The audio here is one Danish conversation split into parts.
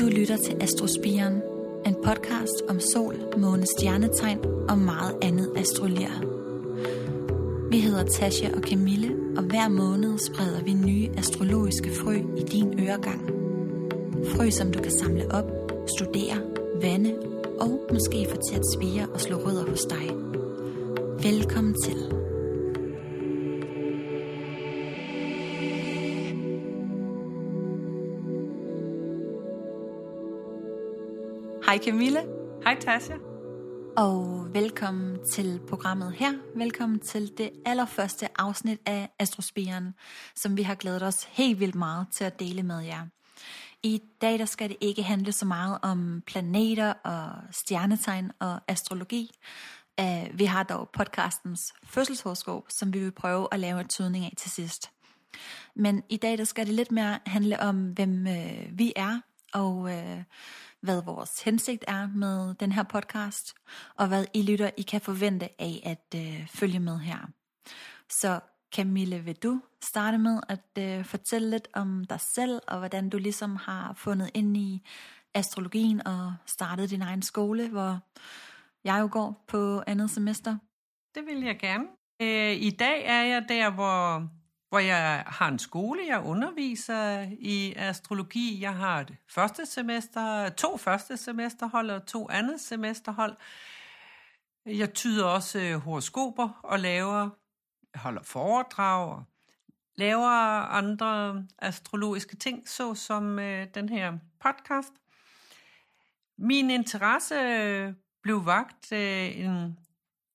Du lytter til Astrospiren, en podcast om sol, måne, stjernetegn og meget andet astrolier. Vi hedder Tasha og Camille, og hver måned spreder vi nye astrologiske frø i din øregang. Frø, som du kan samle op, studere, vande og måske få til at spire og slå rødder hos dig. Velkommen til. Hej Camille. Hej Tasha. Og velkommen til programmet her. Velkommen til det allerførste afsnit af Astrospiren, som vi har glædet os helt vildt meget til at dele med jer. I dag der skal det ikke handle så meget om planeter og stjernetegn og astrologi. Øh, vi har dog podcastens fødselshoroskop, som vi vil prøve at lave en tydning af til sidst. Men i dag der skal det lidt mere handle om, hvem øh, vi er, og øh, hvad vores hensigt er med den her podcast, og hvad I lytter, I kan forvente af at øh, følge med her. Så Camille, vil du starte med at øh, fortælle lidt om dig selv, og hvordan du ligesom har fundet ind i astrologien og startet din egen skole, hvor jeg jo går på andet semester? Det vil jeg gerne. Øh, I dag er jeg der, hvor, hvor jeg har en skole. Jeg underviser i astrologi. Jeg har et første semester, to første semesterhold og to andet semesterhold. Jeg tyder også øh, horoskoper og laver, holder foredrag og laver andre astrologiske ting, så som øh, den her podcast. Min interesse øh, blev vagt øh, en,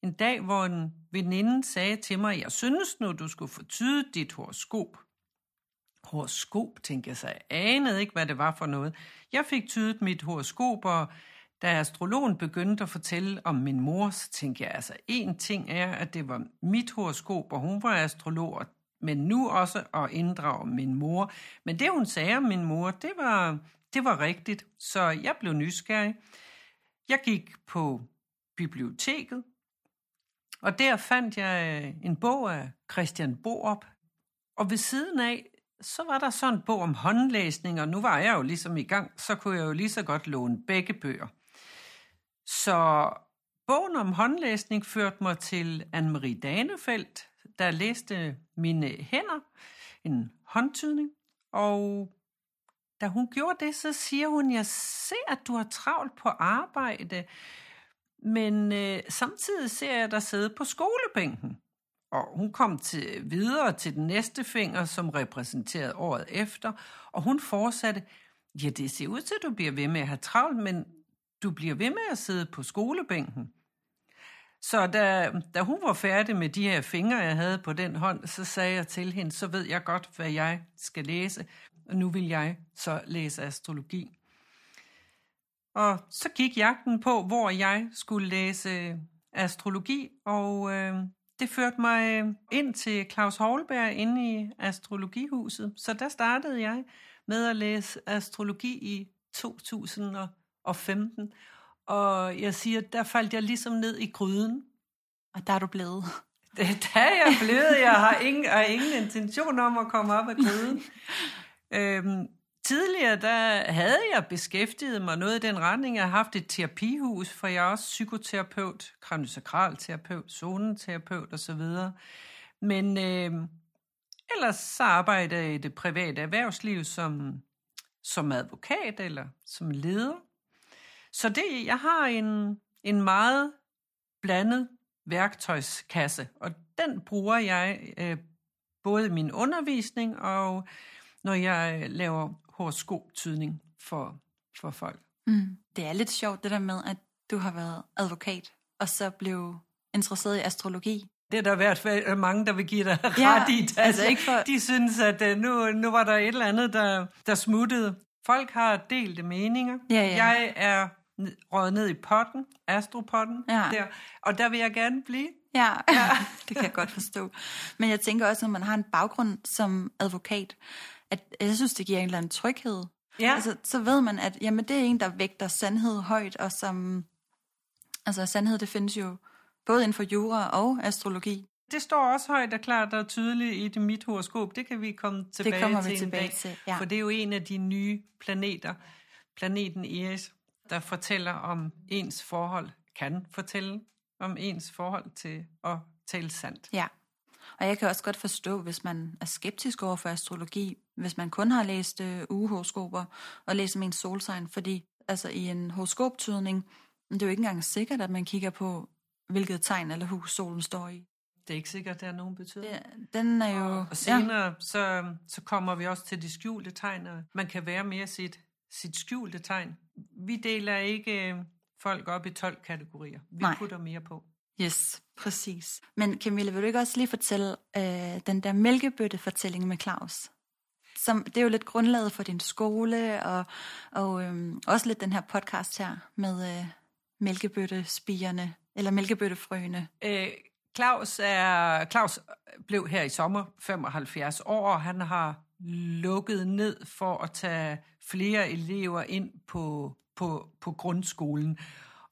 en dag, hvor en Veninden sagde til mig, jeg synes nu, du skulle få dit horoskop. Horoskop, tænkte jeg så. Jeg anede ikke, hvad det var for noget. Jeg fik tydet mit horoskop, og da astrologen begyndte at fortælle om min mor, så tænkte jeg, altså en ting er, at det var mit horoskop, og hun var astrolog, men nu også at inddrage min mor. Men det, hun sagde om min mor, det var, det var rigtigt, så jeg blev nysgerrig. Jeg gik på biblioteket, og der fandt jeg øh, en bog af Christian Borup. Og ved siden af, så var der sådan en bog om håndlæsning, og nu var jeg jo ligesom i gang, så kunne jeg jo lige så godt låne begge bøger. Så bogen om håndlæsning førte mig til Anne-Marie Danefeldt, der læste mine hænder, en håndtydning, og da hun gjorde det, så siger hun, jeg ser, at du har travlt på arbejde, men øh, samtidig ser jeg dig sidde på skolebænken. Og hun kom til, videre til den næste finger, som repræsenterede året efter, og hun fortsatte, ja, det ser ud til, at du bliver ved med at have travlt, men du bliver ved med at sidde på skolebænken. Så da, da hun var færdig med de her fingre, jeg havde på den hånd, så sagde jeg til hende, så ved jeg godt, hvad jeg skal læse, og nu vil jeg så læse astrologi. Og så gik jagten på, hvor jeg skulle læse astrologi, og øh, det førte mig ind til Claus Holberg inde i astrologihuset. Så der startede jeg med at læse astrologi i 2015. Og jeg siger, der faldt jeg ligesom ned i gryden. Og der er du blevet. Det, der er jeg blevet. Jeg har ingen, har ingen intention om at komme op af gryden. øhm, tidligere der havde jeg beskæftiget mig noget i den retning. Jeg har haft et terapihus, for jeg er også psykoterapeut, kraniosakralterapeut, zoneterapeut osv. Men øh, ellers så arbejder jeg i det private erhvervsliv som, som advokat eller som leder. Så det, jeg har en, en meget blandet værktøjskasse, og den bruger jeg øh, både i min undervisning og når jeg laver horoskoptydning for, for folk. Mm. Det er lidt sjovt det der med, at du har været advokat, og så blev interesseret i astrologi. Det er der i hvert fald mange, der vil give dig Ja, ret i. Altså, altså ikke for- De synes, at øh, nu, nu var der et eller andet, der, der smuttede. Folk har delte meninger. Ja, ja. Jeg er røget ned i potten, astropotten, Ja. der, og der vil jeg gerne blive. Ja, ja. det kan jeg godt forstå. Men jeg tænker også, når man har en baggrund som advokat, at jeg synes, det giver en eller anden tryghed. Ja. Altså, så ved man, at jamen, det er en, der vægter sandhed højt, og som... Altså, sandhed, det findes jo både inden for jura og astrologi. Det står også højt og klart og tydeligt i det mit horoskop. Det kan vi komme tilbage kommer vi til en tilbage dag, til, ja. For det er jo en af de nye planeter. planeten Eris, der fortæller om ens forhold, kan fortælle om ens forhold til at tale sandt. Ja, og jeg kan også godt forstå, hvis man er skeptisk over for astrologi, hvis man kun har læst uh, ugehoroskoper og læst om ens solsign, fordi altså i en horoskoptydning, det er jo ikke engang sikkert, at man kigger på, hvilket tegn eller hus solen står i. Det er ikke sikkert, at det har nogen betydning. Det, den er jo... Og senere, ja. så, så kommer vi også til de skjulte tegn, og man kan være mere sit, sit skjulte tegn. Vi deler ikke øh, folk op i 12 kategorier. Vi Nej. putter mere på. Yes, præcis. Men Camilla, vil du ikke også lige fortælle øh, den der mælkebøtte-fortælling med Claus? Som, det er jo lidt grundlaget for din skole, og, og øhm, også lidt den her podcast her med øh, mælkebøttespigerne, eller mælkebøttefrøene. Øh, Claus, er, Claus blev her i sommer 75 år, og han har lukket ned for at tage flere elever ind på, på, på grundskolen.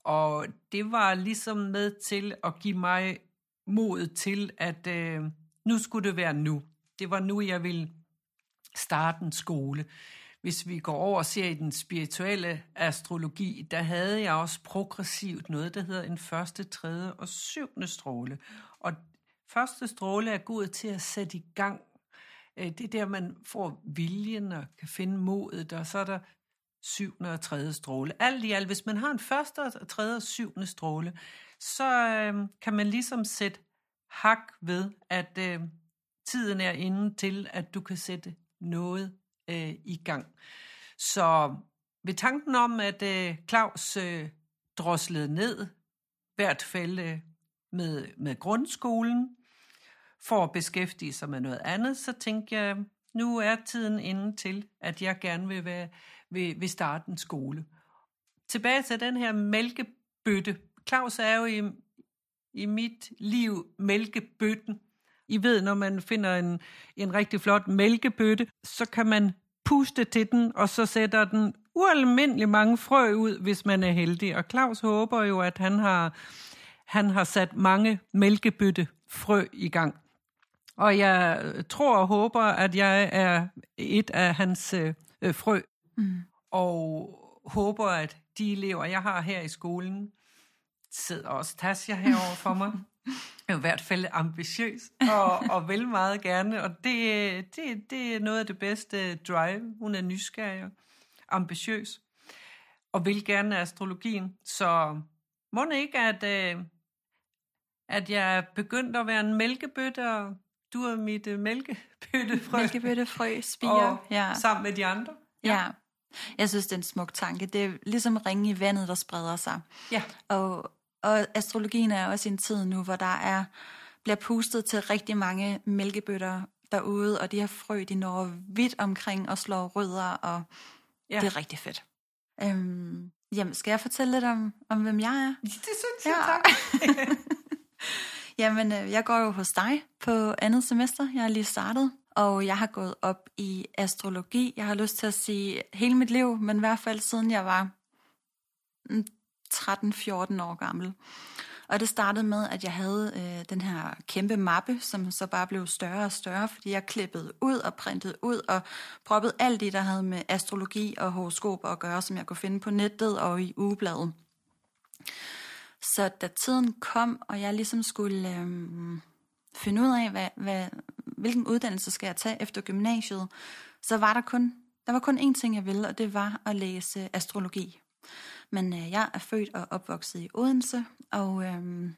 Og det var ligesom med til at give mig mod til, at øh, nu skulle det være nu. Det var nu, jeg ville starte en skole. Hvis vi går over og ser i den spirituelle astrologi, der havde jeg også progressivt noget, der hedder en første, tredje og syvende stråle. Og første stråle er god til at sætte i gang. Øh, det er der, man får viljen og kan finde modet, og så er der syvende og tredje stråle. Alt i alt, hvis man har en første, og tredje og syvende stråle, så øh, kan man ligesom sætte hak ved, at øh, tiden er inde til, at du kan sætte noget øh, i gang. Så ved tanken om, at øh, Claus øh, droslede ned, hvert fald øh, med, med grundskolen, for at beskæftige sig med noget andet, så tænkte jeg, nu er tiden inde til, at jeg gerne vil, være, vil, vil starte en skole. Tilbage til den her mælkebøtte. Claus er jo i, i mit liv mælkebøtten. I ved, når man finder en, en rigtig flot mælkebøtte, så kan man puste til den, og så sætter den ualmindelig mange frø ud, hvis man er heldig. Og Claus håber jo, at han har, han har sat mange mælkebøtte frø i gang. Og jeg tror og håber, at jeg er et af hans øh, frø. Mm. Og håber, at de elever, jeg har her i skolen, sidder også Tasja herover for mig. er i hvert fald ambitiøs og, og vil meget gerne. Og det, det, det er noget af det bedste drive. Hun er nysgerrig og ambitiøs og vil gerne astrologien. Så må det ikke, at, øh, at jeg er begyndt at være en mælkebøtte, og du er mit uh, mælkebøttefrø. Mælkebøttefrø, spiger. ja. Sammen med de andre. Ja. ja. Jeg synes, det er en smuk tanke. Det er ligesom ringe i vandet, der spreder sig. Ja. Og og astrologien er også i en tid nu, hvor der er bliver pustet til rigtig mange mælkebøtter derude, og de her frø, de når vidt omkring og slår rødder, og ja. det er rigtig fedt. Øhm, jamen, skal jeg fortælle lidt om, om hvem jeg er? Det synes jeg, ja. tak. jamen, øh, jeg går jo hos dig på andet semester. Jeg er lige startet, og jeg har gået op i astrologi. Jeg har lyst til at sige hele mit liv, men i hvert fald siden jeg var mm, 13-14 år gammel. Og det startede med, at jeg havde øh, den her kæmpe mappe, som så bare blev større og større, fordi jeg klippede ud og printede ud og proppede alt det, der havde med astrologi og horoskoper at gøre, som jeg kunne finde på nettet og i ugebladet. Så da tiden kom, og jeg ligesom skulle øh, finde ud af, hvad, hvad, hvilken uddannelse skal jeg tage efter gymnasiet, så var der kun, der var kun én ting, jeg ville, og det var at læse astrologi. Men øh, jeg er født og opvokset i Odense, og øh,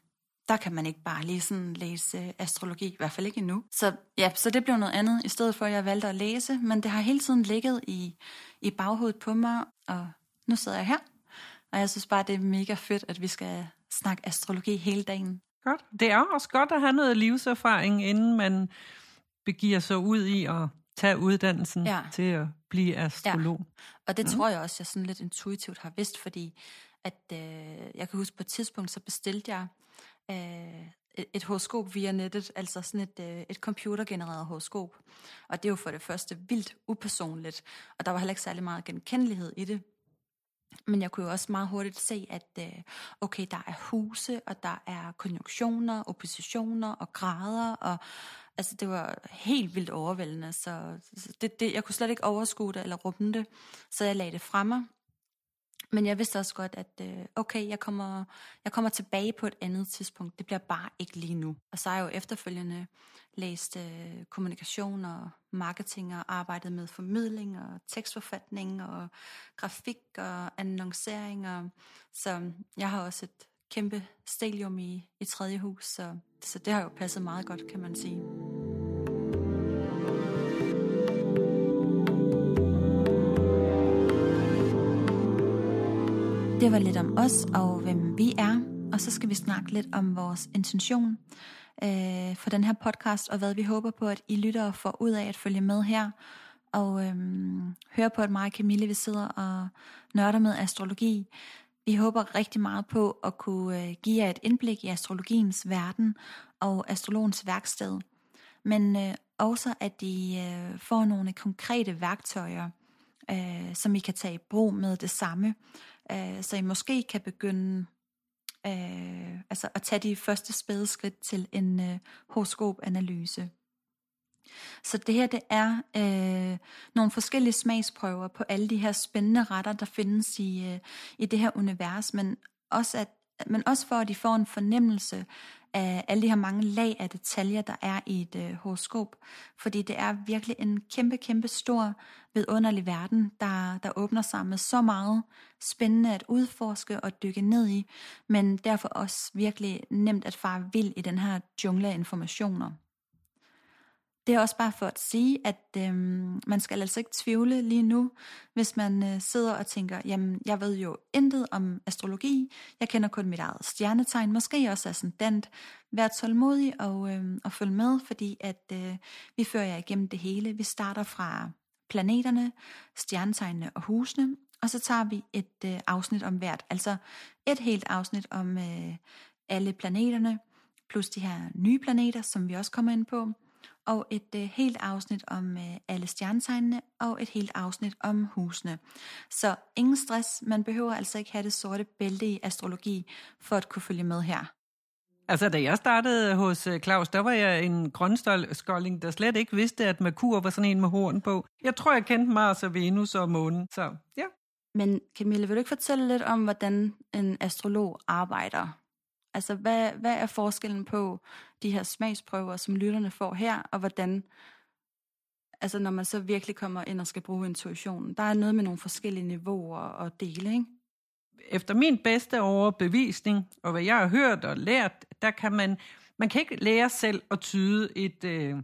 der kan man ikke bare lige sådan læse astrologi, i hvert fald ikke endnu. Så ja, så det blev noget andet, i stedet for at jeg valgte at læse, men det har hele tiden ligget i, i baghovedet på mig, og nu sidder jeg her, og jeg synes bare, det er mega fedt, at vi skal snakke astrologi hele dagen. Godt. Det er også godt at have noget livserfaring, inden man begiver sig ud i at tage uddannelsen ja. til at blive astrolog. Ja. Og det mm. tror jeg også, jeg sådan lidt intuitivt har vidst, fordi at øh, jeg kan huske på et tidspunkt, så bestilte jeg øh, et, et horoskop via nettet, altså sådan et, øh, et computergenereret horoskop. Og det er jo for det første vildt upersonligt, og der var heller ikke særlig meget genkendelighed i det. Men jeg kunne jo også meget hurtigt se, at øh, okay, der er huse, og der er konjunktioner, oppositioner og grader, og Altså, det var helt vildt overvældende, så det, det, jeg kunne slet ikke overskue det eller rumme det. Så jeg lagde det fra mig, men jeg vidste også godt, at øh, okay, jeg kommer, jeg kommer tilbage på et andet tidspunkt. Det bliver bare ikke lige nu. Og så har jeg jo efterfølgende læst øh, kommunikation og marketing og arbejdet med formidling og tekstforfatning og grafik og annoncering. Og, så jeg har også et kæmpe stadium i, i tredje hus, så, så det har jo passet meget godt, kan man sige. Det var lidt om os og hvem vi er, og så skal vi snakke lidt om vores intention øh, for den her podcast, og hvad vi håber på, at I lytter og får ud af at følge med her, og øh, høre på, at mig og Camille vi sidder og nørder med astrologi. Vi håber rigtig meget på at kunne øh, give jer et indblik i astrologiens verden og astrologens værksted, men øh, også at I øh, får nogle konkrete værktøjer, øh, som I kan tage i brug med det samme, øh, så I måske kan begynde øh, altså at tage de første spæde skridt til en øh, horoskopanalyse. Så det her det er øh, nogle forskellige smagsprøver på alle de her spændende retter, der findes i, øh, i det her univers, men også, at, men også for at de får en fornemmelse af alle de her mange lag af detaljer, der er i et øh, horoskop. Fordi det er virkelig en kæmpe, kæmpe stor, vidunderlig verden, der, der åbner sig med så meget spændende at udforske og dykke ned i, men derfor også virkelig nemt at fare vild i den her jungle af informationer. Det er også bare for at sige, at øhm, man skal altså ikke tvivle lige nu, hvis man øh, sidder og tænker, jamen jeg ved jo intet om astrologi, jeg kender kun mit eget stjernetegn, måske også ascendant. Vær tålmodig og, øhm, og følg med, fordi at øh, vi fører jer igennem det hele. Vi starter fra planeterne, stjernetegnene og husene, og så tager vi et øh, afsnit om hvert, altså et helt afsnit om øh, alle planeterne, plus de her nye planeter, som vi også kommer ind på, og et øh, helt afsnit om øh, alle stjernetegnene, og et helt afsnit om husene. Så ingen stress, man behøver altså ikke have det sorte bælte i astrologi, for at kunne følge med her. Altså, da jeg startede hos øh, Claus, der var jeg en grønskolding, der slet ikke vidste, at Merkur var sådan en med horn på. Jeg tror, jeg kendte Mars og Venus og månen, så ja. Men Camille, vil du ikke fortælle lidt om, hvordan en astrolog arbejder? Altså, hvad, hvad er forskellen på de her smagsprøver, som lytterne får her, og hvordan, altså når man så virkelig kommer ind og skal bruge intuitionen. Der er noget med nogle forskellige niveauer og dele, ikke? Efter min bedste overbevisning, og hvad jeg har hørt og lært, der kan man, man kan ikke lære selv at tyde et, øh,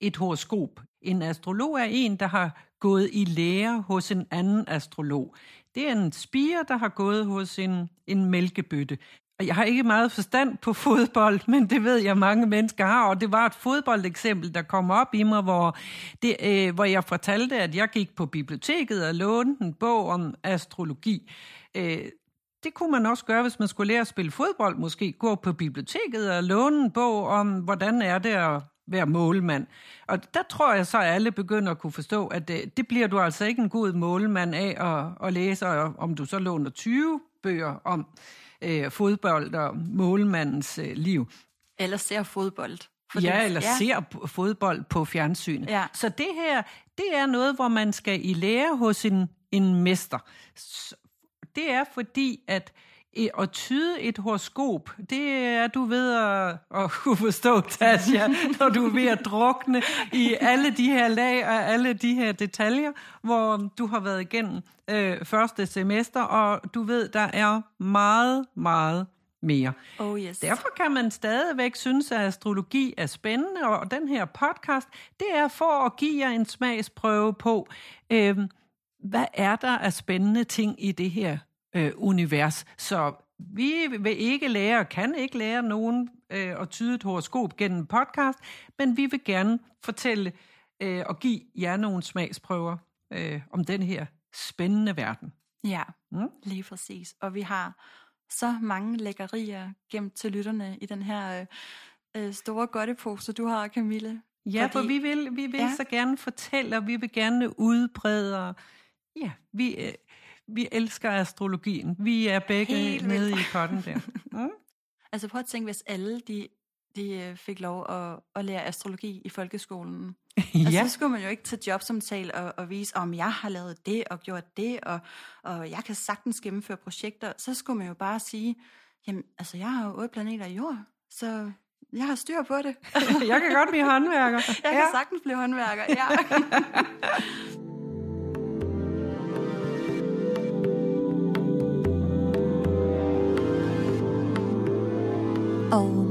et horoskop. En astrolog er en, der har gået i lære hos en anden astrolog. Det er en spire, der har gået hos en, en mælkebøtte. Jeg har ikke meget forstand på fodbold, men det ved jeg, mange mennesker har, og det var et fodboldeksempel, der kom op i mig, hvor, det, øh, hvor jeg fortalte, at jeg gik på biblioteket og lånte en bog om astrologi. Øh, det kunne man også gøre, hvis man skulle lære at spille fodbold, måske gå på biblioteket og låne en bog om, hvordan er det at være målmand. Og der tror jeg så, at alle begynder at kunne forstå, at det, det bliver du altså ikke en god målmand af at, at læse, om du så låner 20 bøger om øh, fodbold og målmandens øh, liv. Eller ser fodbold. For ja, det, eller ja. ser fodbold på fjernsyn. Ja. Så det her, det er noget, hvor man skal i lære hos en, en mester. Det er fordi, at at tyde et horoskop, det er du ved at, at kunne forstå, Tasja, når du er ved at drukne i alle de her lag og alle de her detaljer, hvor du har været igennem øh, første semester, og du ved, der er meget, meget mere. Oh yes. Derfor kan man stadigvæk synes, at astrologi er spændende, og den her podcast, det er for at give jer en smagsprøve på, øh, hvad er der af spændende ting i det her øh, univers. Så vi vil ikke lære og kan ikke lære nogen øh, at tyde et horoskop gennem podcast, men vi vil gerne fortælle øh, og give jer nogle smagsprøver øh, om den her spændende verden. Ja, mm? lige præcis. Og vi har så mange lækkerier gemt til lytterne i den her øh, øh store godtepose, du har, Camille. Ja, Fordi, for vi vil, vi vil ja. så gerne fortælle, og vi vil gerne udbrede, ja, vi, øh, vi elsker astrologien. Vi er begge Helt nede i potten der. Mm? altså prøv at tænke, hvis alle de, de øh, fik lov at, at lære astrologi i folkeskolen. ja. Og så skulle man jo ikke til jobsamtale og, og vise, om jeg har lavet det og gjort det, og, og jeg kan sagtens gennemføre projekter. Så skulle man jo bare sige, jamen, altså jeg har jo otte planeter i jord, så jeg har styr på det. jeg kan godt blive håndværker. Jeg kan sagtens blive håndværker, ja.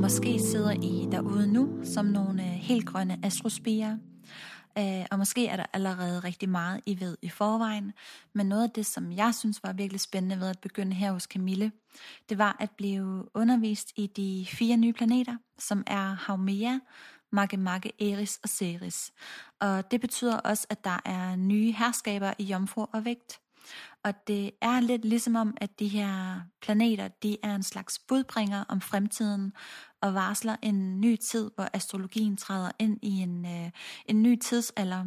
Måske sidder I derude nu som nogle øh, helt grønne astrospirer. Øh, og måske er der allerede rigtig meget, I ved i forvejen. Men noget af det, som jeg synes var virkelig spændende ved at begynde her hos Camille, det var at blive undervist i de fire nye planeter, som er Haumea, Makemake, Eris og Ceres. Og det betyder også, at der er nye herskaber i Jomfru og Vægt. Og det er lidt ligesom om, at de her planeter, de er en slags budbringer om fremtiden, og varsler en ny tid, hvor astrologien træder ind i en, øh, en ny tidsalder.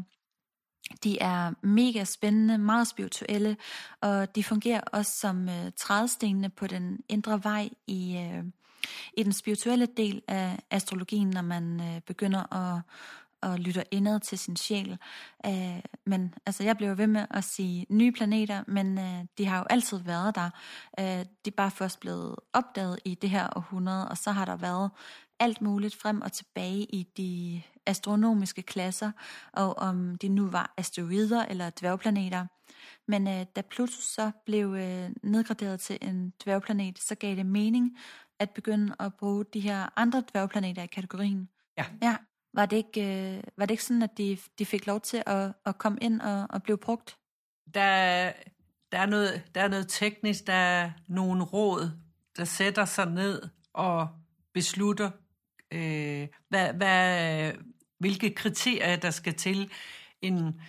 De er mega spændende, meget spirituelle, og de fungerer også som øh, trædestenene på den indre vej i, øh, i den spirituelle del af astrologien, når man øh, begynder at, og lytter indad til sin sjæl. Øh, men altså, jeg bliver ved med at sige nye planeter, men øh, de har jo altid været der. Øh, de er bare først blevet opdaget i det her århundrede, og så har der været alt muligt frem og tilbage i de astronomiske klasser, og om de nu var asteroider eller dværgplaneter. Men øh, da Pluto så blev øh, nedgraderet til en dværgplanet, så gav det mening at begynde at bruge de her andre dværgplaneter i kategorien. Ja. ja. Var det ikke, øh, var det ikke sådan, at de, de fik lov til at, at komme ind og, og blive brugt? Der, der, er noget, der er noget teknisk, der er nogle råd, der sætter sig ned og beslutter, øh, hvad, hvad, hvilke kriterier, der skal til. En,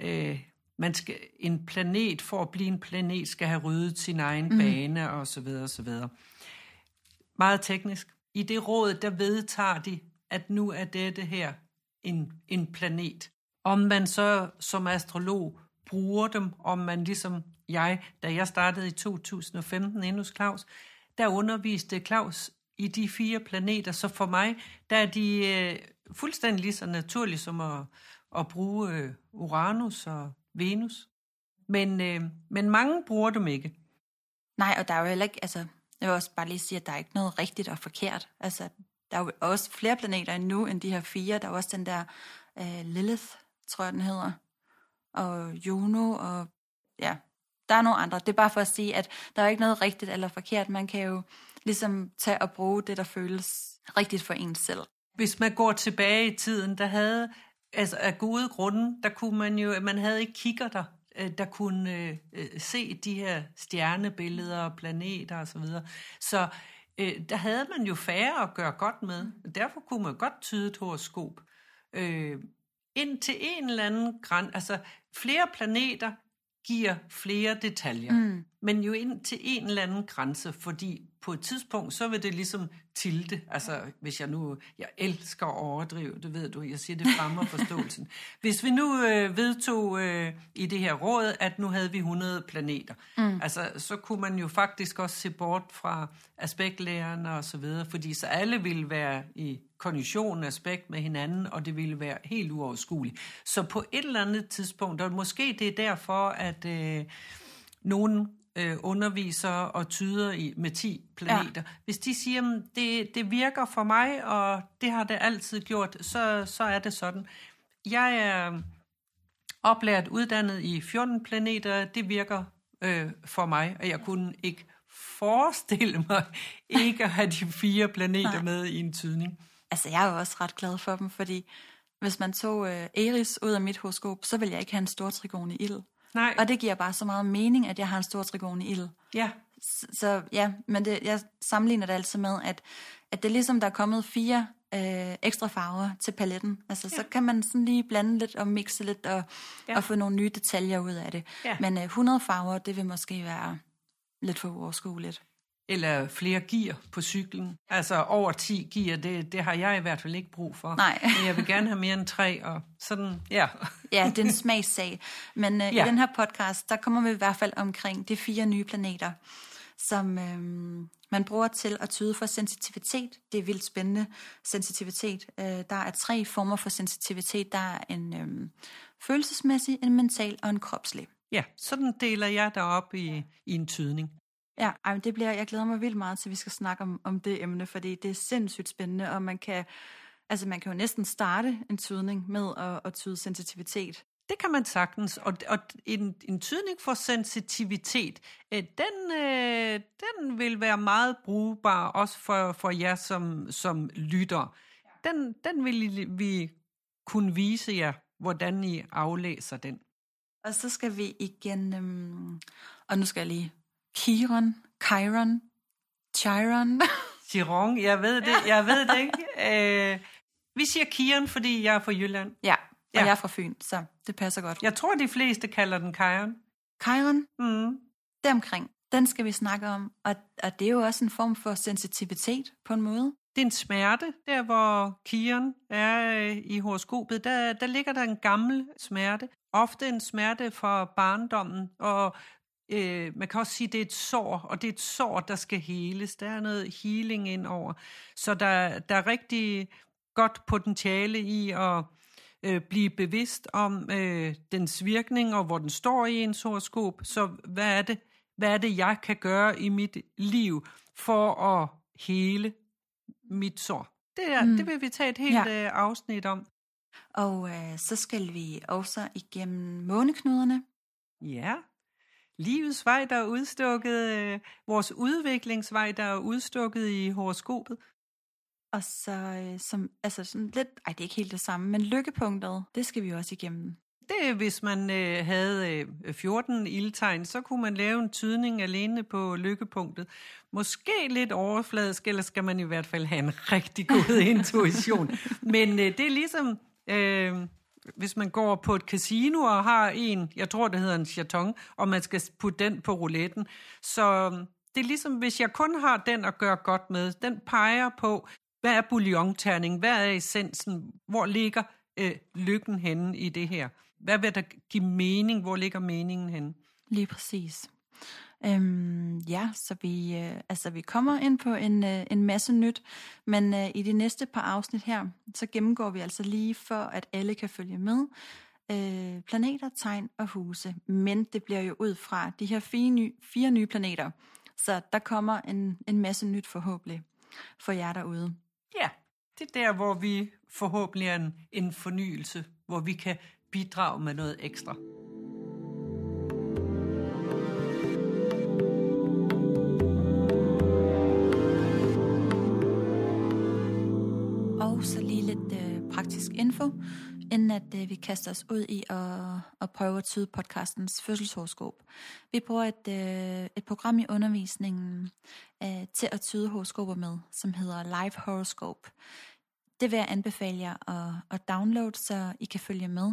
øh, man skal, en planet, for at blive en planet, skal have ryddet sin egen mm. bane, og så videre, og så videre. Meget teknisk. I det råd, der vedtager de, at nu er dette her en, en planet. Om man så som astrolog bruger dem, om man ligesom jeg, da jeg startede i 2015 endnu hos Claus, der underviste Claus i de fire planeter, så for mig, der er de øh, fuldstændig lige så naturlige som at, at bruge øh, Uranus og Venus. Men, øh, men mange bruger dem ikke. Nej, og der er jo heller ikke, altså, jeg vil også bare lige sige, at der er ikke noget rigtigt og forkert. Altså, der er jo også flere planeter endnu end de her fire. Der er også den der øh, Lilith, tror jeg den hedder, og Juno, og ja, der er nogle andre. Det er bare for at sige, at der er ikke noget rigtigt eller forkert. Man kan jo ligesom tage og bruge det, der føles rigtigt for en selv. Hvis man går tilbage i tiden, der havde, altså af gode grunde, der kunne man jo, man havde ikke kigger der, øh, der kunne øh, øh, se de her stjernebilleder og planeter osv. Så, videre. så øh, der havde man jo færre at gøre godt med. Derfor kunne man godt tyde et horoskop. Øh, ind til en eller anden græn, altså flere planeter giver flere detaljer, mm. men jo ind til en eller anden grænse, fordi på et tidspunkt, så vil det ligesom tilde. Altså, hvis jeg nu, jeg elsker at overdrive, det ved du, jeg siger, det fremmer forståelsen. Hvis vi nu øh, vedtog øh, i det her råd, at nu havde vi 100 planeter, mm. altså, så kunne man jo faktisk også se bort fra aspektlærerne og så videre, fordi så alle ville være i konjunktion aspekt med hinanden, og det ville være helt uoverskueligt. Så på et eller andet tidspunkt, og måske det er derfor, at øh, nogen øh, underviser og tyder i, med 10 planeter. Ja. Hvis de siger, at det, det virker for mig, og det har det altid gjort, så, så er det sådan. Jeg er oplært uddannet i 14 planeter, det virker øh, for mig, og jeg kunne ikke forestille mig ikke at have de fire planeter Nej. med i en tydning. Altså, jeg er jo også ret glad for dem, fordi hvis man tog øh, Eris ud af mit horoskop, så vil jeg ikke have en stor trigon i ild. Nej. Og det giver bare så meget mening, at jeg har en stor trigon i ild. Ja. Så, så ja, men det, jeg sammenligner det altid med, at, at det er ligesom, der er kommet fire øh, ekstra farver til paletten. Altså, ja. så kan man sådan lige blande lidt og mixe lidt og, ja. og få nogle nye detaljer ud af det. Ja. Men øh, 100 farver, det vil måske være lidt for uoverskueligt eller flere gear på cyklen. Altså over 10 gear, det, det har jeg i hvert fald ikke brug for. Nej. Men jeg vil gerne have mere end tre, og sådan, ja. ja, det er en smagssag. Men uh, ja. i den her podcast, der kommer vi i hvert fald omkring de fire nye planeter, som øhm, man bruger til at tyde for sensitivitet. Det er vildt spændende sensitivitet. Øh, der er tre former for sensitivitet. Der er en øhm, følelsesmæssig, en mental og en kropslig. Ja, sådan deler jeg der op i, i en tydning. Ja, ej, det bliver, jeg glæder mig vildt meget til, at vi skal snakke om, om det emne, fordi det er sindssygt spændende, og man kan, altså man kan jo næsten starte en tydning med at, at tyde sensitivitet. Det kan man sagtens, og, og en, en tydning for sensitivitet, øh, den, øh, den vil være meget brugbar også for, for jer som, som lytter. Den, den vil vi kunne vise jer, hvordan I aflæser den. Og så skal vi igen, øhm, og nu skal jeg lige, Chiron, Chiron, Chiron. Chiron, jeg ved det, jeg ved det ikke. Øh, vi siger Chiron, fordi jeg er fra Jylland. Ja, og ja. jeg er fra Fyn, så det passer godt. Jeg tror, de fleste kalder den Chiron. Chiron, Mm. deromkring, den skal vi snakke om, og, og det er jo også en form for sensitivitet på en måde. Det er en smerte, der hvor Kiron er øh, i horoskopet. Der, der ligger der en gammel smerte. Ofte en smerte fra barndommen, og øh, man kan også sige, at det er et sår, og det er et sår, der skal heles. Der er noget healing ind over. Så der, der er rigtig godt potentiale i at øh, blive bevidst om øh, dens virkning, og hvor den står i ens horoskop. Så hvad er det, hvad er det, jeg kan gøre i mit liv for at hele mit sår? Det, er, Mm. det vil vi tage et helt ja. øh, afsnit om. Og øh, så skal vi også igennem måneknuderne. Ja. Livets vej, der er udstukket, øh, vores udviklingsvej, der er udstukket i horoskopet. Og så øh, som, altså sådan lidt, ej det er ikke helt det samme, men lykkepunktet, det skal vi jo også igennem. Det hvis man øh, havde øh, 14 ildtegn, så kunne man lave en tydning alene på lykkepunktet. Måske lidt overfladisk, eller skal man i hvert fald have en rigtig god intuition. Men øh, det er ligesom, øh, hvis man går på et casino og har en, jeg tror det hedder en chaton, og man skal putte den på rouletten. Så øhm, det er ligesom, hvis jeg kun har den at gøre godt med, den peger på, hvad er bouillonterning, hvad er essensen, hvor ligger øh, lykken henne i det her? Hvad vil der give mening? Hvor ligger meningen henne? Lige præcis. Øhm, ja, så vi, øh, altså, vi kommer ind på en, øh, en masse nyt, men øh, i de næste par afsnit her, så gennemgår vi altså lige for, at alle kan følge med. Øh, planeter, tegn og huse, men det bliver jo ud fra de her fire, nye, fire nye planeter, så der kommer en, en masse nyt forhåbentlig for jer derude. Ja, det er der, hvor vi forhåbentlig er en, en fornyelse, hvor vi kan bidrage med noget ekstra. Info, inden at øh, vi kaster os ud i at, at prøve at tyde podcastens fødselshoroskop. Vi bruger et, øh, et program i undervisningen øh, til at tyde horoskoper med, som hedder Live Horoscope. Det vil jeg anbefale jer at, at downloade, så I kan følge med.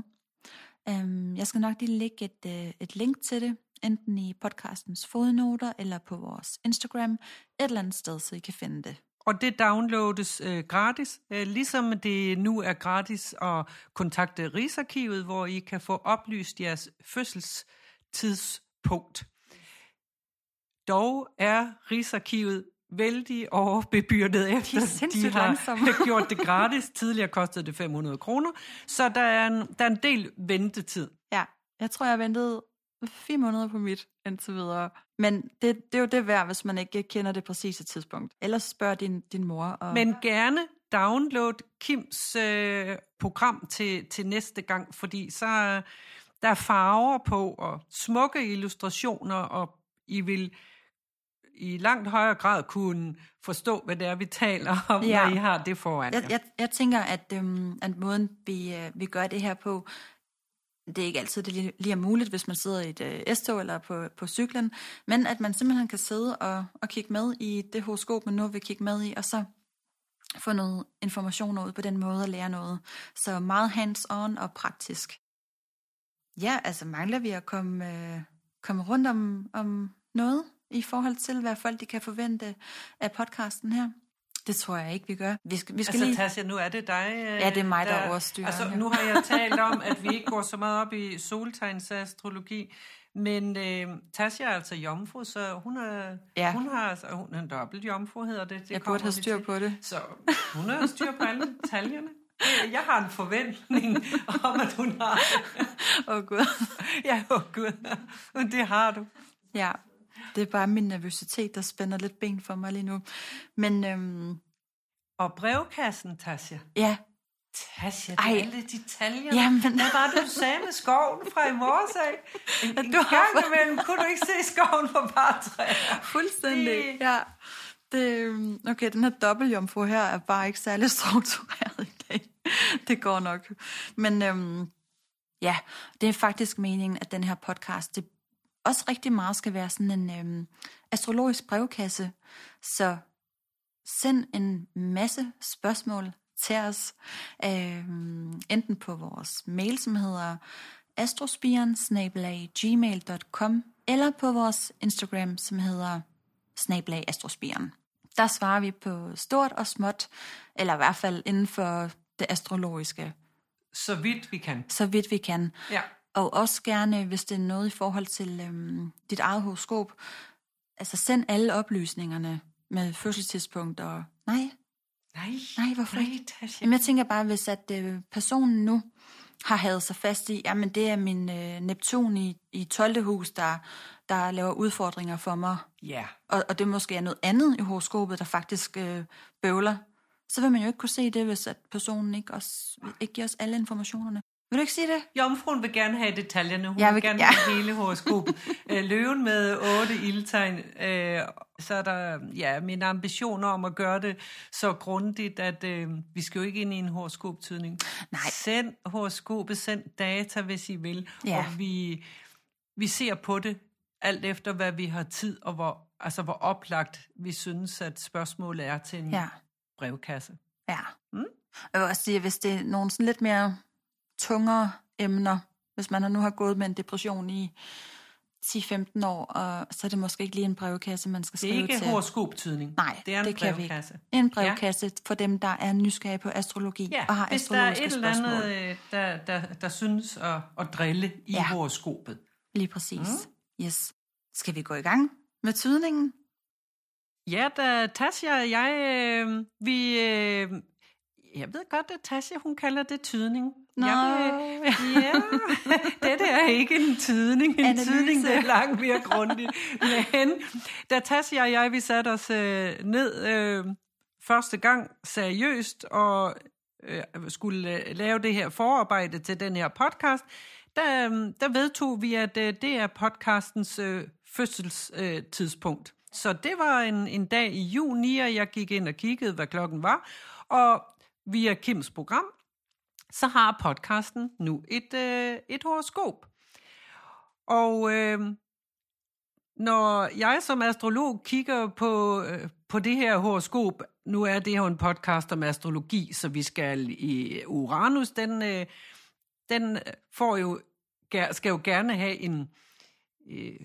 Øhm, jeg skal nok lige lægge et, øh, et link til det, enten i podcastens fodnoter eller på vores Instagram, et eller andet sted, så I kan finde det. Og det downloades øh, gratis, øh, ligesom det nu er gratis at kontakte Rigsarkivet, hvor I kan få oplyst jeres fødselstidspunkt. Dog er Rigsarkivet vældig overbebyrdet efter, de sindssygt har langsomme. gjort det gratis. Tidligere kostede det 500 kroner, så der er, en, der er en del ventetid. Ja, jeg tror, jeg ventede fire måneder på mit indtil videre. Men det, det er jo det værd, hvis man ikke kender det præcise tidspunkt. Ellers spørg din, din mor. Og... Men gerne download Kims øh, program til, til næste gang, fordi så øh, der er farver på og smukke illustrationer, og I vil i langt højere grad kunne forstå, hvad det er, vi taler om, Ja. når I har det foran jeg, jer. jeg, jeg tænker, at, øhm, at måden, vi, øh, vi gør det her på, det er ikke altid, det lige, lige er muligt, hvis man sidder i et øh, S-tog eller på, på cyklen, men at man simpelthen kan sidde og, og kigge med i det horoskop, man nu vil kigge med i, og så få noget information ud på den måde og lære noget. Så meget hands-on og praktisk. Ja, altså mangler vi at komme, øh, komme rundt om, om noget i forhold til, hvad folk de kan forvente af podcasten her? Det tror jeg ikke, vi gør. Vi skal, vi skal Altså, lige... Tasja, nu er det dig. øh, Ja, det er mig, der overstyrer, Altså, ja. nu har jeg talt om, at vi ikke går så meget op i soltegnsastrologi, men øh, Tasja er altså jomfru, så hun er, Ja. hun har altså, hun er en dobbelt jomfru, hedder det. det Jeg burde have styr til. på det. Så hun har styr på alle detaljerne. Jeg har en forventning om, at hun har. Åh, oh, Gud. Ja, åh gud. Men det har du. Ja, det er bare min nervøsitet, der spænder lidt ben for mig lige nu. Men øhm, Og brevkassen, Tasja. ja, Tasja, det er alle detaljerne. Jamen. Hvad var det, du sagde med skoven fra i morges af? En, en du har- gang imellem kunne du ikke se skoven på bare træer. fuldstændig. Det- Ja. Det, øhm, okay, den her dobbeltjomfru her er bare ikke særlig struktureret i dag. Det går nok. Men øhm, ja, det er faktisk meningen, at den her podcast, det også rigtig meget skal være sådan en øhm, astrologisk brevkasse. Så send en masse spørgsmål til os, øhm, enten på vores mail, som hedder astrospiren-gmail.com, eller på vores Instagram, som hedder snablag astrospiren. Der svarer vi på stort og småt, eller i hvert fald inden for det astrologiske, Så vidt vi kan. så vidt vi kan. Ja. Og også gerne, hvis det er noget i forhold til øhm, dit eget horoskop, altså send alle oplysningerne med fødselstidspunkt og... Nej, Nej, nej, hvorfor nej, ikke? Jamen, jeg tænker bare, hvis at øh, personen nu har havet sig fast i, jamen det er min øh, Neptun i, i 12. hus, der, der laver udfordringer for mig, Ja. og, og det måske er noget andet i horoskopet, der faktisk øh, bøvler, så vil man jo ikke kunne se det, hvis at personen ikke, også, ikke giver os alle informationerne. Vil du ikke sige det? Jomfruen vil gerne have detaljerne. Hun Jeg vil, vil- gerne ja. have hele horoskopet. Øh, Løven med otte ildtegn. Øh, så er der ja, min ambition om at gøre det så grundigt, at øh, vi skal jo ikke ind i en horoskoptydning. Nej. Send horoskopet, send data, hvis I vil. Ja. Og vi, vi ser på det alt efter, hvad vi har tid, og hvor, altså, hvor oplagt vi synes, at spørgsmålet er til en Ja. brevkasse. Ja. Mm. Jeg vil også sige, at hvis det er nogle sådan lidt mere tungere emner, hvis man nu har gået med en depression i 10-15 år, og så er det måske ikke lige en brevkasse, man skal Det er skrive ikke til. horoskoptydning. Nej, det er en det kan vi ikke. brevkasse. En brevkasse ja. for dem, der er nysgerrige på astrologi Ja, og har hvis der er et astrologiske eller spørgsmål. andet, øh, der, der, der synes at, at drille i ja. horoskopet. Lige præcis. Mm. Yes. Skal vi gå i gang med tydningen? Ja, da Tasja og jeg, øh, vi... Øh, jeg ved godt, at Tasja, hun kalder det tydning. Nå. Jeg ja, det er ikke en tydning. En Analyse. tydning, det er langt mere grundigt. Men da Tasja og jeg, vi satte os øh, ned øh, første gang seriøst og øh, skulle øh, lave det her forarbejde til den her podcast, der, øh, der vedtog vi, at øh, det er podcastens øh, fødselstidspunkt. Øh, tidspunkt. så det var en, en dag i juni, og jeg gik ind og kiggede, hvad klokken var. Og via Kims program, så har podcasten nu et, øh, et horoskop. Og øh, når jeg som astrolog kigger på, øh, på det her horoskop, nu er det her en podcast om astrologi, så vi skal i Uranus, den, øh, den får jo, skal jo gerne have en, øh,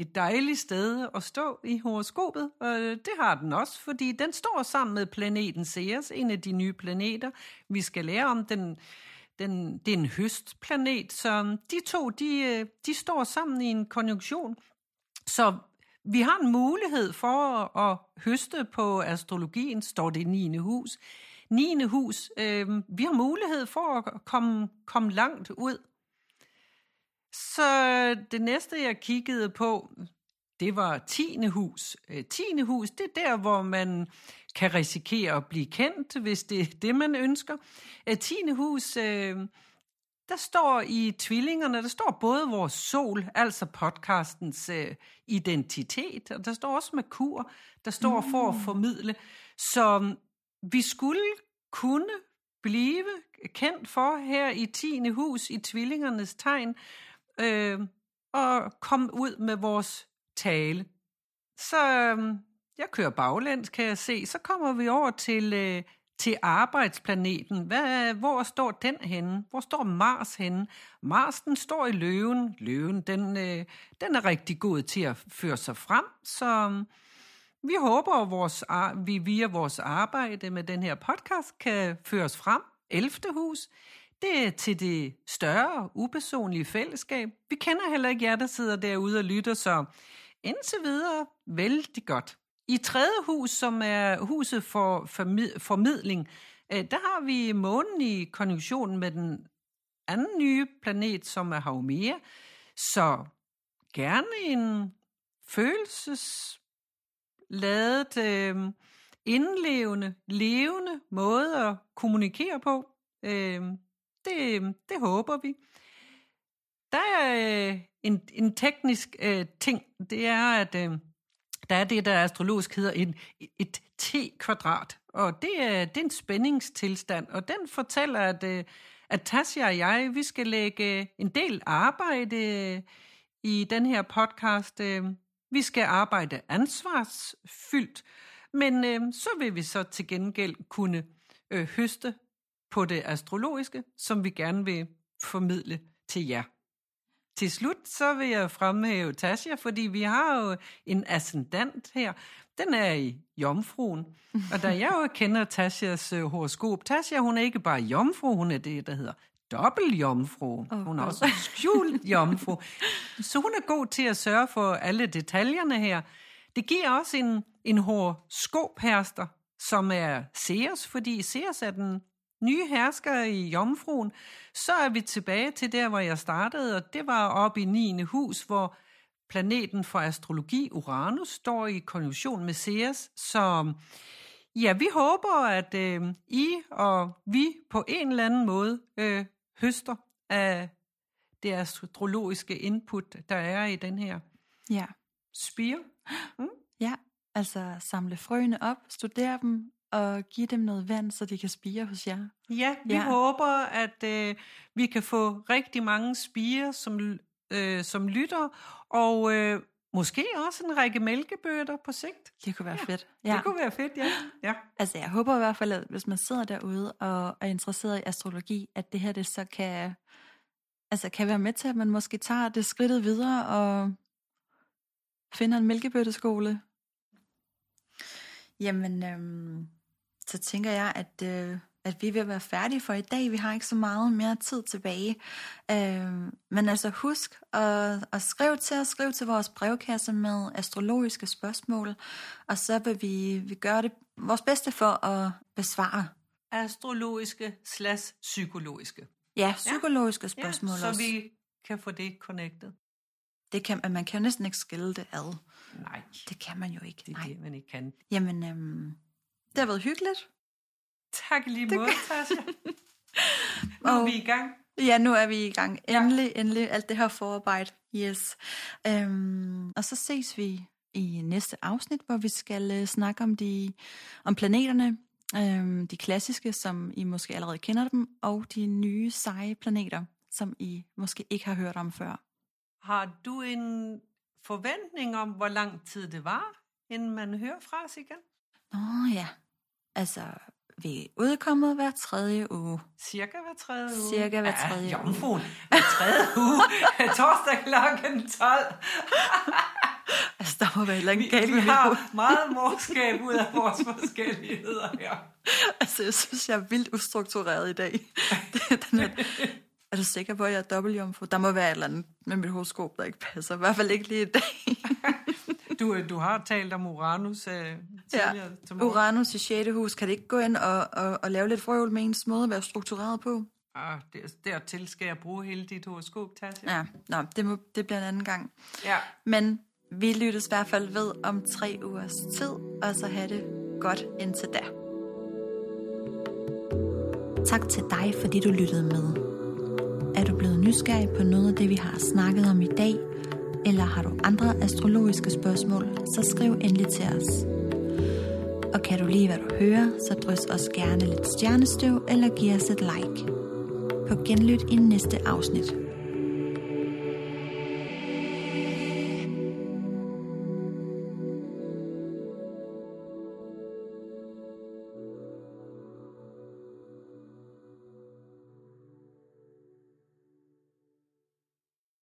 et dejligt sted at stå i horoskopet, og det har den også, fordi den står sammen med planeten Ceres, en af de nye planeter, vi skal lære om. Den, den, det er en høstplanet, så de to, de, de står sammen i en konjunktion. Så vi har en mulighed for at høste på astrologien, står det i 9. hus. 9. hus, øh, vi har mulighed for at komme, komme langt ud. Så det næste, jeg kiggede på, det var 10. hus. Øh, 10. hus, det er der, hvor man kan risikere at blive kendt, hvis det er det, man ønsker. Øh, 10. hus, øh, der står i tvillingerne, der står både vores sol, altså podcastens identitet, og der står også Merkur, der står mm. for at formidle. Så vi skulle kunne blive kendt for her i 10. hus, i tvillingernes tegn, øh, og komme ud med vores tale. Så øh, jeg kører baglæns, kan jeg se. Så kommer vi over til, øh, til arbejdsplaneten. Hvad, hvor står den henne? Hvor står Mars henne? Mars, den står i løven. Løven, den, øh, den er rigtig god til at føre sig frem. Så øhm, vi håber, at vores, vi via vores arbejde med den her podcast kan føres frem. 11. hus, det er til det større, upersonlige fællesskab. Vi kender heller ikke jer, der sidder derude og lytter, så indtil videre vældig godt. I tredje hus, som er huset for formidling, øh, der har vi månen i konjunktionen med den anden nye planet, som er Haumea. Så gerne en følelsesladet, øh, indlevende, levende måde at kommunikere på. Øh, det, det håber vi. Der er øh, en, en teknisk øh, ting, det er, at øh, der er det, der astrologisk hedder en, et T-kvadrat, og det er, det er en spændingstilstand, og den fortæller, at, øh, at Tasia og jeg, vi skal lægge øh, en del arbejde øh, i den her podcast. Øh, vi skal arbejde ansvarsfyldt, men øh, så vil vi så til gengæld kunne øh, høste på det astrologiske, som vi gerne vil formidle til jer. Til slut så vil jeg fremhæve Tasha, fordi vi har jo en ascendant her. Den er i jomfruen. Og da jeg jo kender Tashas uh, horoskop, Tasha hun er ikke bare jomfru, hun er det, der hedder dobbelt jomfru. Oh, hun er også skjult jomfru. Så hun er god til at sørge for alle detaljerne her. Det giver også en, en horoskopherster, som er Ceres, fordi Ceres er den nye hersker i Jomfruen, så er vi tilbage til der, hvor jeg startede, og det var oppe i 9. hus, hvor planeten for astrologi, Uranus, står i konjunktion med Ceres. Så ja, vi håber, at øh, I og vi på en eller anden måde øh, høster af det astrologiske input, der er i den her ja. spire. Mm? Ja, altså samle frøene op, studere dem, og give dem noget vand, så de kan spire hos jer. Ja, vi ja. håber, at øh, vi kan få rigtig mange spire, som, øh, som lytter, og øh, måske også en række mælkebøtter på sigt. Det kunne være ja. fedt. Ja. Det kunne være fedt, ja. ja. Altså, jeg håber i hvert fald, at hvis man sidder derude og er interesseret i astrologi, at det her det så kan, altså, kan være med til, at man måske tager det skridtet videre og finder en mælkebøtteskole. Jamen, øhm, så tænker jeg, at, øh, at vi vil være færdige for i dag. Vi har ikke så meget mere tid tilbage. Øh, men altså husk at, at skrive til os, skrive til vores brevkasse med astrologiske spørgsmål, og så vil vi, vi gøre det vores bedste for at besvare. Astrologiske slash psykologiske. Ja, psykologiske ja. spørgsmål ja, så også. vi kan få det connected. Det kan, man kan jo næsten ikke skille det ad. Nej. Det kan man jo ikke. Det er Nej. det, man ikke kan. Jamen, øhm, det har været hyggeligt. Tak lige måde, Tasha. nu er vi i gang. Ja, nu er vi i gang. Endelig, ja. endelig. Alt det her forarbejde. Yes. Øhm, og så ses vi i næste afsnit, hvor vi skal uh, snakke om de om planeterne, øhm, de klassiske, som I måske allerede kender dem, og de nye seje planeter, som I måske ikke har hørt om før. Har du en forventning om, hvor lang tid det var, inden man hører fra os igen? Nå ja, altså vi udkommet hver tredje uge. Cirka hver tredje uge? Cirka hver tredje ja, uge. hver tredje uge. Torsdag klokken 12. altså, der må være et eller andet galt Vi har meget morskab ud af vores forskelligheder her. altså, jeg synes, jeg er vildt ustruktureret i dag. Den her, er du sikker på, at jeg er dobbeltjomfru? Der må være et eller andet med mit horoskop, der ikke passer. I hvert fald ikke lige i dag. du, du har talt om Uranus uh, tidligere. Ja. Uranus i 6. hus. Kan det ikke gå ind og, og, og lave lidt frøvl med ens måde at være struktureret på? Ah, der, dertil skal jeg bruge hele dit horoskop, Tasha. Ja, Nå, det, må, det bliver en anden gang. Ja. Men vi lyttes i hvert fald ved om tre ugers tid, og så have det godt indtil da. Tak til dig, fordi du lyttede med. Er du blevet nysgerrig på noget af det, vi har snakket om i dag, eller har du andre astrologiske spørgsmål, så skriv endelig til os. Og kan du lide, hvad du hører, så drys os gerne lidt stjernestøv eller giv os et like. På genlyt i næste afsnit.